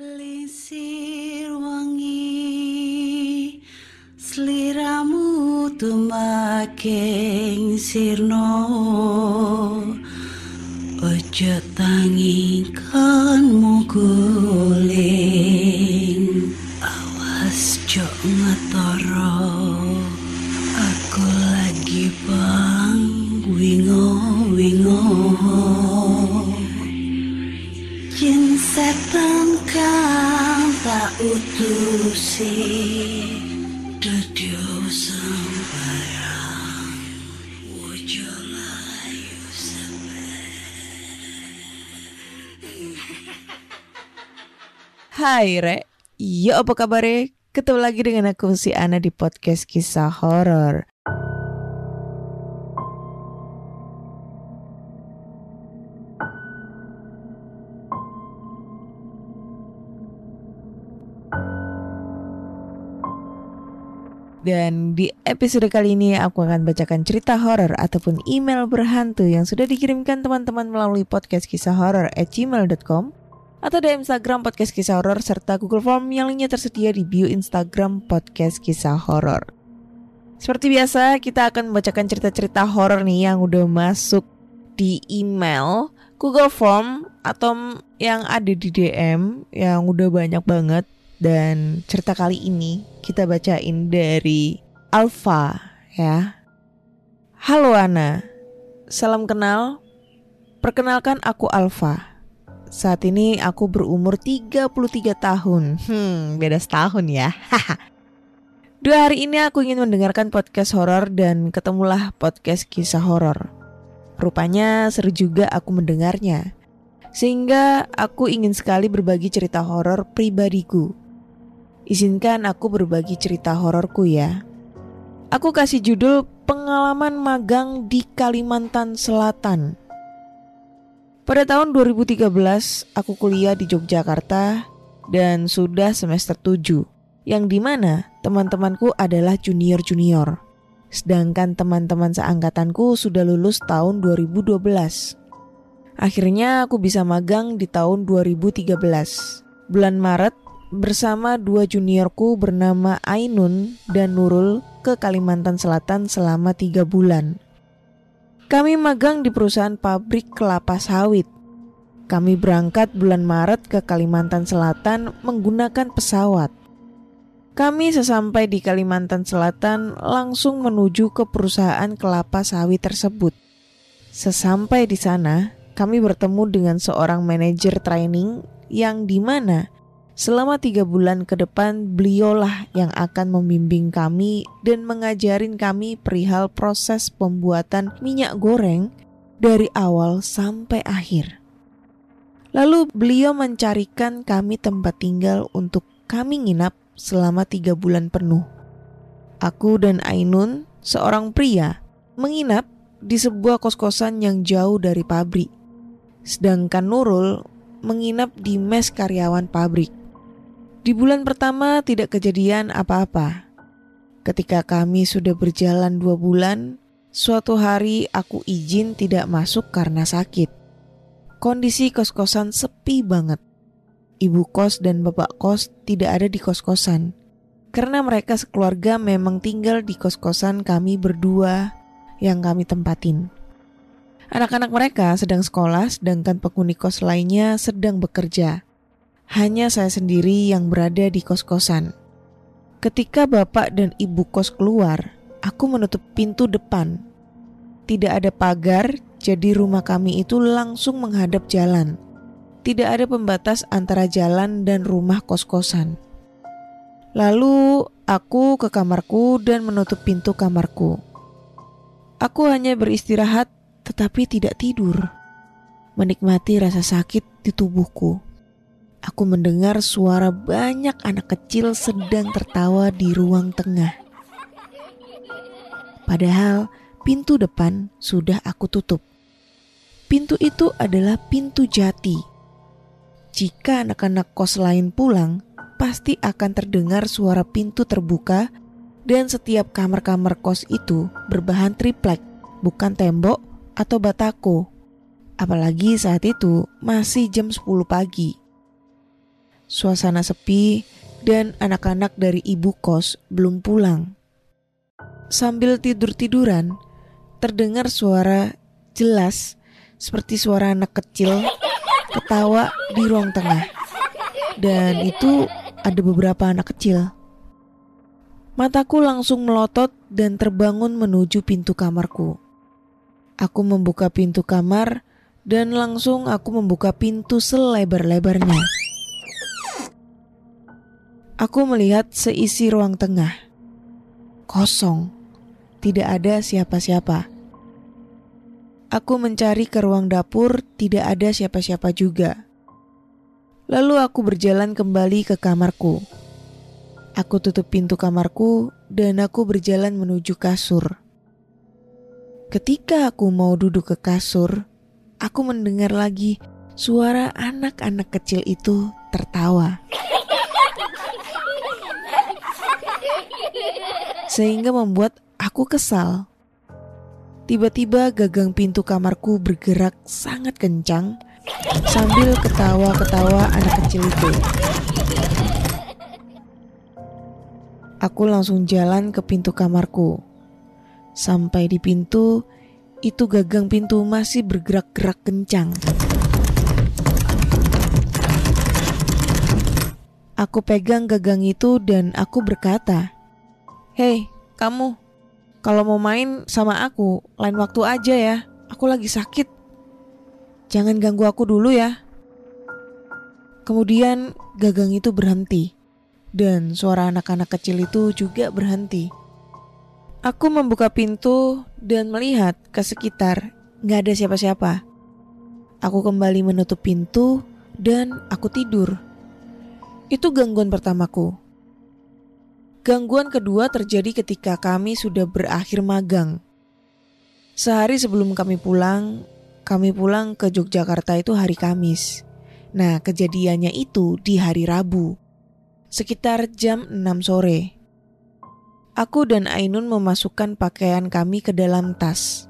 Lisir wangi sliramu tumaking sirno. Ojo tangi kan mukulin Awas jok ngetorok Hai Re, yo apa kabar Ketemu lagi dengan aku si Ana di podcast kisah horor. Dan di episode kali ini aku akan bacakan cerita horor ataupun email berhantu yang sudah dikirimkan teman-teman melalui podcast kisah horor at gmail.com atau di Instagram podcast kisah horor serta Google Form yang lainnya tersedia di bio Instagram podcast kisah horor. Seperti biasa, kita akan membacakan cerita-cerita horor nih yang udah masuk di email, Google Form atau yang ada di DM yang udah banyak banget dan cerita kali ini kita bacain dari Alfa ya. Halo Ana, salam kenal. Perkenalkan aku Alfa. Saat ini aku berumur 33 tahun. Hmm, beda setahun ya. Dua hari ini aku ingin mendengarkan podcast horor dan ketemulah podcast kisah horor. Rupanya seru juga aku mendengarnya. Sehingga aku ingin sekali berbagi cerita horor pribadiku. Izinkan aku berbagi cerita hororku ya. Aku kasih judul pengalaman magang di Kalimantan Selatan. Pada tahun 2013, aku kuliah di Yogyakarta dan sudah semester 7, yang di mana teman-temanku adalah junior-junior. Sedangkan teman-teman seangkatanku sudah lulus tahun 2012. Akhirnya aku bisa magang di tahun 2013. Bulan Maret, bersama dua juniorku bernama Ainun dan Nurul ke Kalimantan Selatan selama tiga bulan. Kami magang di perusahaan pabrik kelapa sawit. Kami berangkat bulan Maret ke Kalimantan Selatan menggunakan pesawat. Kami sesampai di Kalimantan Selatan langsung menuju ke perusahaan kelapa sawit tersebut. Sesampai di sana, kami bertemu dengan seorang manajer training yang di mana Selama tiga bulan ke depan, beliaulah yang akan membimbing kami dan mengajarin kami perihal proses pembuatan minyak goreng dari awal sampai akhir. Lalu beliau mencarikan kami tempat tinggal untuk kami nginap selama tiga bulan penuh. Aku dan Ainun, seorang pria, menginap di sebuah kos-kosan yang jauh dari pabrik. Sedangkan Nurul menginap di mes karyawan pabrik. Di bulan pertama tidak kejadian apa-apa. Ketika kami sudah berjalan dua bulan, suatu hari aku izin tidak masuk karena sakit. Kondisi kos-kosan sepi banget. Ibu kos dan bapak kos tidak ada di kos-kosan. Karena mereka sekeluarga memang tinggal di kos-kosan kami berdua yang kami tempatin. Anak-anak mereka sedang sekolah sedangkan penghuni kos lainnya sedang bekerja. Hanya saya sendiri yang berada di kos-kosan. Ketika bapak dan ibu kos keluar, aku menutup pintu depan. Tidak ada pagar, jadi rumah kami itu langsung menghadap jalan. Tidak ada pembatas antara jalan dan rumah kos-kosan. Lalu aku ke kamarku dan menutup pintu kamarku. Aku hanya beristirahat, tetapi tidak tidur, menikmati rasa sakit di tubuhku aku mendengar suara banyak anak kecil sedang tertawa di ruang tengah. Padahal pintu depan sudah aku tutup. Pintu itu adalah pintu jati. Jika anak-anak kos lain pulang, pasti akan terdengar suara pintu terbuka dan setiap kamar-kamar kos itu berbahan triplek, bukan tembok atau batako. Apalagi saat itu masih jam 10 pagi. Suasana sepi, dan anak-anak dari ibu kos belum pulang. Sambil tidur-tiduran, terdengar suara jelas seperti suara anak kecil ketawa di ruang tengah. Dan itu ada beberapa anak kecil. Mataku langsung melotot dan terbangun menuju pintu kamarku. Aku membuka pintu kamar dan langsung aku membuka pintu selebar-lebarnya. Aku melihat seisi ruang tengah. Kosong. Tidak ada siapa-siapa. Aku mencari ke ruang dapur, tidak ada siapa-siapa juga. Lalu aku berjalan kembali ke kamarku. Aku tutup pintu kamarku dan aku berjalan menuju kasur. Ketika aku mau duduk ke kasur, aku mendengar lagi suara anak-anak kecil itu tertawa. Sehingga membuat aku kesal. Tiba-tiba gagang pintu kamarku bergerak sangat kencang sambil ketawa-ketawa anak kecil itu. Aku langsung jalan ke pintu kamarku. Sampai di pintu, itu gagang pintu masih bergerak-gerak kencang. Aku pegang gagang itu dan aku berkata, Hei, kamu, kalau mau main sama aku, lain waktu aja ya. Aku lagi sakit. Jangan ganggu aku dulu ya. Kemudian gagang itu berhenti, dan suara anak-anak kecil itu juga berhenti. Aku membuka pintu dan melihat ke sekitar, nggak ada siapa-siapa. Aku kembali menutup pintu dan aku tidur. Itu gangguan pertamaku. Gangguan kedua terjadi ketika kami sudah berakhir magang. Sehari sebelum kami pulang, kami pulang ke Yogyakarta itu hari Kamis. Nah, kejadiannya itu di hari Rabu, sekitar jam 6 sore. Aku dan Ainun memasukkan pakaian kami ke dalam tas.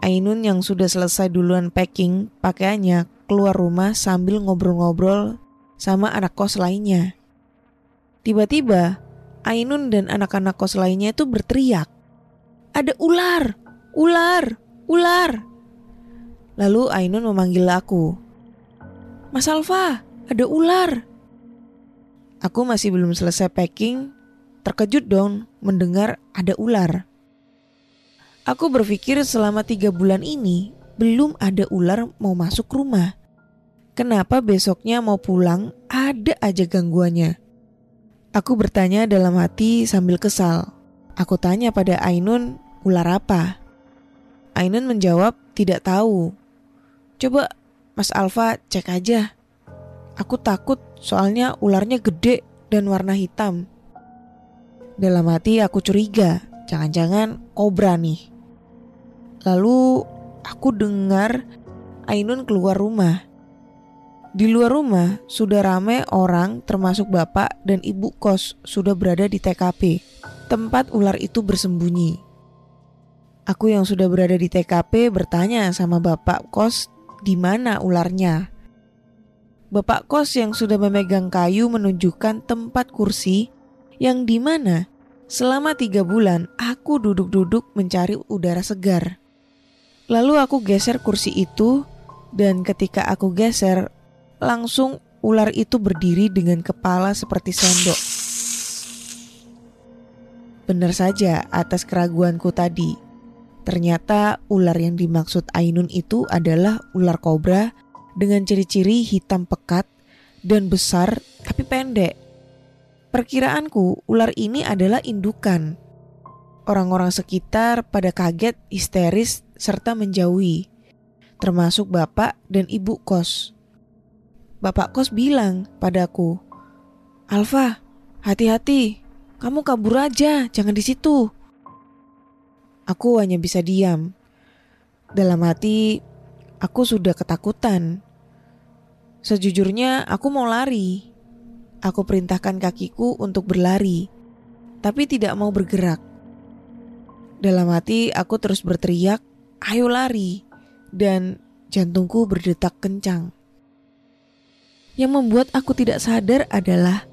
Ainun yang sudah selesai duluan packing pakaiannya keluar rumah sambil ngobrol-ngobrol sama anak kos lainnya. Tiba-tiba, Ainun dan anak-anak kos lainnya itu berteriak. Ada ular, ular, ular. Lalu Ainun memanggil aku. Mas Alfa, ada ular. Aku masih belum selesai packing, terkejut dong mendengar ada ular. Aku berpikir selama tiga bulan ini belum ada ular mau masuk rumah. Kenapa besoknya mau pulang ada aja gangguannya? Aku bertanya dalam hati sambil kesal. Aku tanya pada Ainun, ular apa? Ainun menjawab, tidak tahu. Coba Mas Alfa cek aja. Aku takut soalnya ularnya gede dan warna hitam. Dalam hati aku curiga, jangan-jangan kobra nih. Lalu aku dengar Ainun keluar rumah. Di luar rumah sudah ramai orang termasuk bapak dan ibu kos sudah berada di TKP, tempat ular itu bersembunyi. Aku yang sudah berada di TKP bertanya sama bapak kos di mana ularnya. Bapak kos yang sudah memegang kayu menunjukkan tempat kursi yang di mana selama tiga bulan aku duduk-duduk mencari udara segar. Lalu aku geser kursi itu dan ketika aku geser Langsung ular itu berdiri dengan kepala seperti sendok. Benar saja atas keraguanku tadi. Ternyata ular yang dimaksud Ainun itu adalah ular kobra dengan ciri-ciri hitam pekat dan besar tapi pendek. Perkiraanku ular ini adalah indukan. Orang-orang sekitar pada kaget, histeris, serta menjauhi, termasuk bapak dan ibu kos. Bapak kos bilang padaku, Alfa, hati-hati, kamu kabur aja, jangan di situ. Aku hanya bisa diam. Dalam hati, aku sudah ketakutan. Sejujurnya, aku mau lari. Aku perintahkan kakiku untuk berlari, tapi tidak mau bergerak. Dalam hati, aku terus berteriak, "Ayo lari!" dan jantungku berdetak kencang. Yang membuat aku tidak sadar adalah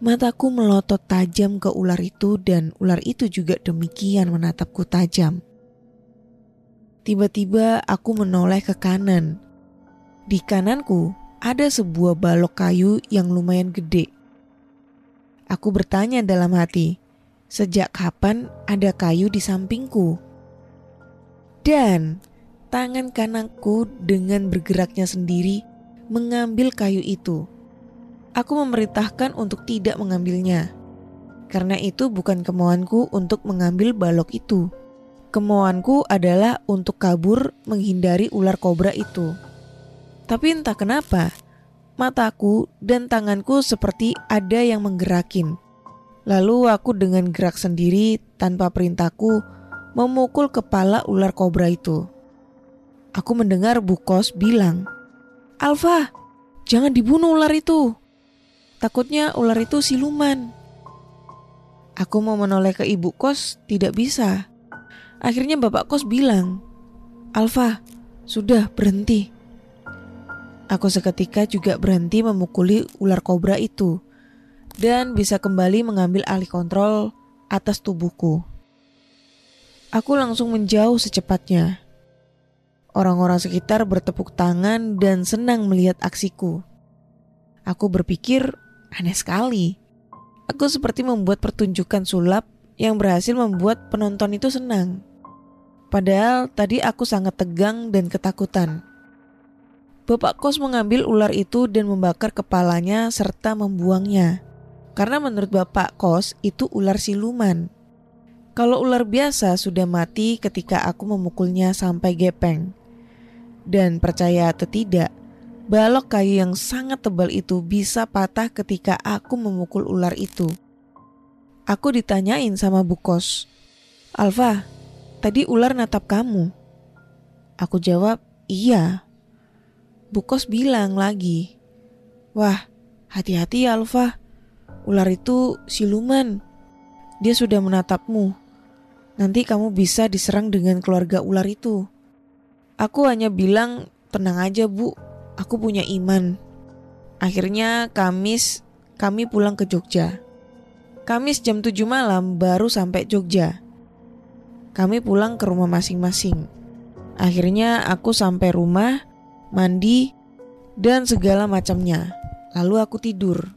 mataku melotot tajam ke ular itu dan ular itu juga demikian menatapku tajam. Tiba-tiba aku menoleh ke kanan. Di kananku ada sebuah balok kayu yang lumayan gede. Aku bertanya dalam hati, sejak kapan ada kayu di sampingku? Dan tangan kananku dengan bergeraknya sendiri mengambil kayu itu. Aku memerintahkan untuk tidak mengambilnya. Karena itu bukan kemauanku untuk mengambil balok itu. Kemauanku adalah untuk kabur menghindari ular kobra itu. Tapi entah kenapa, mataku dan tanganku seperti ada yang menggerakin. Lalu aku dengan gerak sendiri tanpa perintahku memukul kepala ular kobra itu. Aku mendengar Bu Kos bilang, Alfa, jangan dibunuh ular itu. Takutnya ular itu siluman. Aku mau menoleh ke ibu kos, tidak bisa. Akhirnya bapak kos bilang, Alfa, sudah berhenti. Aku seketika juga berhenti memukuli ular kobra itu dan bisa kembali mengambil alih kontrol atas tubuhku. Aku langsung menjauh secepatnya. Orang-orang sekitar bertepuk tangan dan senang melihat aksiku. Aku berpikir aneh sekali. Aku seperti membuat pertunjukan sulap yang berhasil membuat penonton itu senang. Padahal tadi aku sangat tegang dan ketakutan. Bapak kos mengambil ular itu dan membakar kepalanya serta membuangnya. Karena menurut bapak kos itu ular siluman. Kalau ular biasa sudah mati ketika aku memukulnya sampai gepeng. Dan percaya atau tidak, balok kayu yang sangat tebal itu bisa patah ketika aku memukul ular itu. Aku ditanyain sama Bu Kos, Alfa, tadi ular natap kamu. Aku jawab, iya. Bu Kos bilang lagi, wah hati-hati ya Alfa, ular itu siluman. Dia sudah menatapmu. Nanti kamu bisa diserang dengan keluarga ular itu. Aku hanya bilang, tenang aja bu, aku punya iman. Akhirnya Kamis kami pulang ke Jogja. Kamis jam 7 malam baru sampai Jogja. Kami pulang ke rumah masing-masing. Akhirnya aku sampai rumah, mandi, dan segala macamnya. Lalu aku tidur.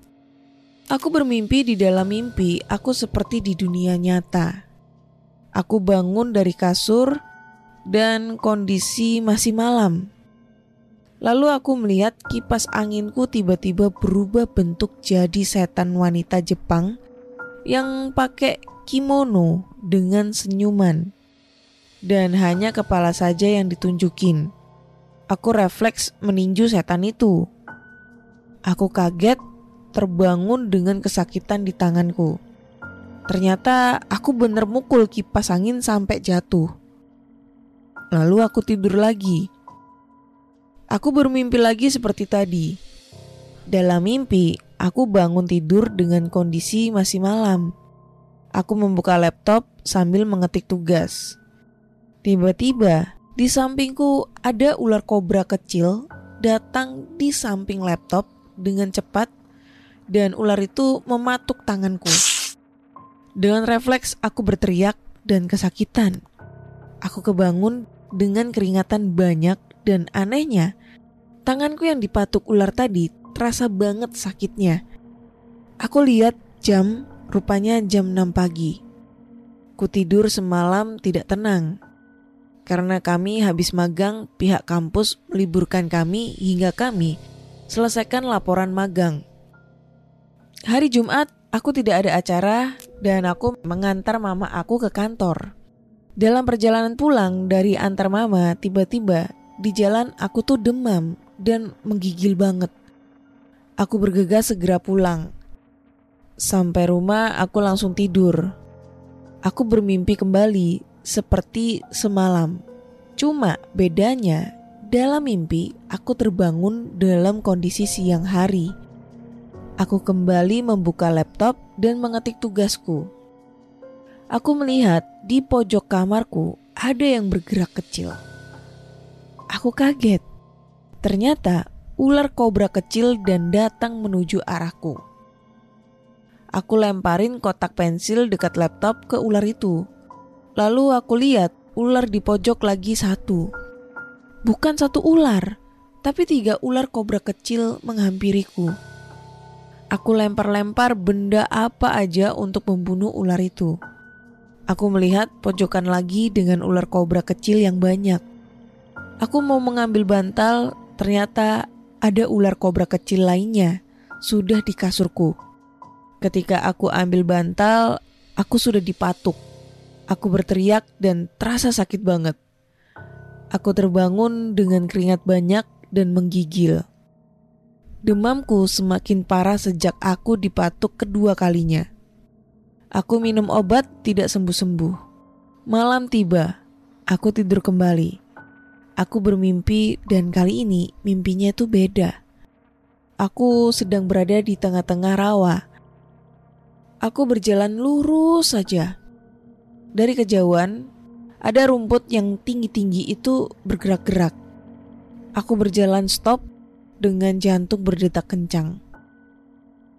Aku bermimpi di dalam mimpi, aku seperti di dunia nyata. Aku bangun dari kasur, dan kondisi masih malam. Lalu aku melihat kipas anginku tiba-tiba berubah bentuk jadi setan wanita Jepang yang pakai kimono dengan senyuman. Dan hanya kepala saja yang ditunjukin. Aku refleks meninju setan itu. Aku kaget terbangun dengan kesakitan di tanganku. Ternyata aku bener mukul kipas angin sampai jatuh. Lalu aku tidur lagi. Aku bermimpi lagi seperti tadi. Dalam mimpi, aku bangun tidur dengan kondisi masih malam. Aku membuka laptop sambil mengetik tugas. Tiba-tiba, di sampingku ada ular kobra kecil datang di samping laptop dengan cepat dan ular itu mematuk tanganku. Dengan refleks aku berteriak dan kesakitan. Aku kebangun dengan keringatan banyak dan anehnya, tanganku yang dipatuk ular tadi terasa banget sakitnya. Aku lihat jam, rupanya jam 6 pagi. Ku tidur semalam tidak tenang. Karena kami habis magang, pihak kampus meliburkan kami hingga kami selesaikan laporan magang. Hari Jumat, aku tidak ada acara dan aku mengantar mama aku ke kantor. Dalam perjalanan pulang dari antar mama, tiba-tiba di jalan aku tuh demam dan menggigil banget. Aku bergegas segera pulang. Sampai rumah aku langsung tidur. Aku bermimpi kembali seperti semalam. Cuma bedanya dalam mimpi aku terbangun dalam kondisi siang hari. Aku kembali membuka laptop dan mengetik tugasku. Aku melihat di pojok kamarku ada yang bergerak kecil. Aku kaget. Ternyata ular kobra kecil dan datang menuju arahku. Aku lemparin kotak pensil dekat laptop ke ular itu. Lalu aku lihat ular di pojok lagi satu. Bukan satu ular, tapi tiga ular kobra kecil menghampiriku. Aku lempar-lempar benda apa aja untuk membunuh ular itu. Aku melihat pojokan lagi dengan ular kobra kecil yang banyak. Aku mau mengambil bantal, ternyata ada ular kobra kecil lainnya sudah di kasurku. Ketika aku ambil bantal, aku sudah dipatuk. Aku berteriak dan terasa sakit banget. Aku terbangun dengan keringat banyak dan menggigil. Demamku semakin parah sejak aku dipatuk kedua kalinya. Aku minum obat tidak sembuh-sembuh. Malam tiba, aku tidur kembali. Aku bermimpi dan kali ini mimpinya itu beda. Aku sedang berada di tengah-tengah rawa. Aku berjalan lurus saja. Dari kejauhan, ada rumput yang tinggi-tinggi itu bergerak-gerak. Aku berjalan stop dengan jantung berdetak kencang.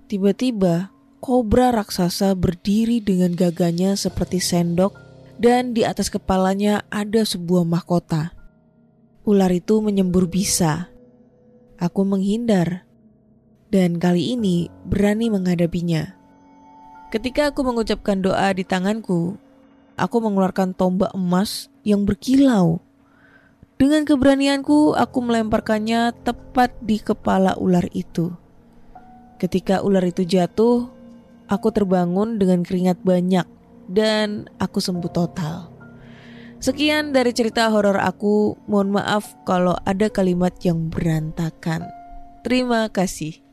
Tiba-tiba, kobra raksasa berdiri dengan gagahnya seperti sendok dan di atas kepalanya ada sebuah mahkota. Ular itu menyembur bisa. Aku menghindar dan kali ini berani menghadapinya. Ketika aku mengucapkan doa di tanganku, aku mengeluarkan tombak emas yang berkilau dengan keberanianku, aku melemparkannya tepat di kepala ular itu. Ketika ular itu jatuh, Aku terbangun dengan keringat banyak dan aku sembuh total. Sekian dari cerita horor aku. Mohon maaf kalau ada kalimat yang berantakan. Terima kasih.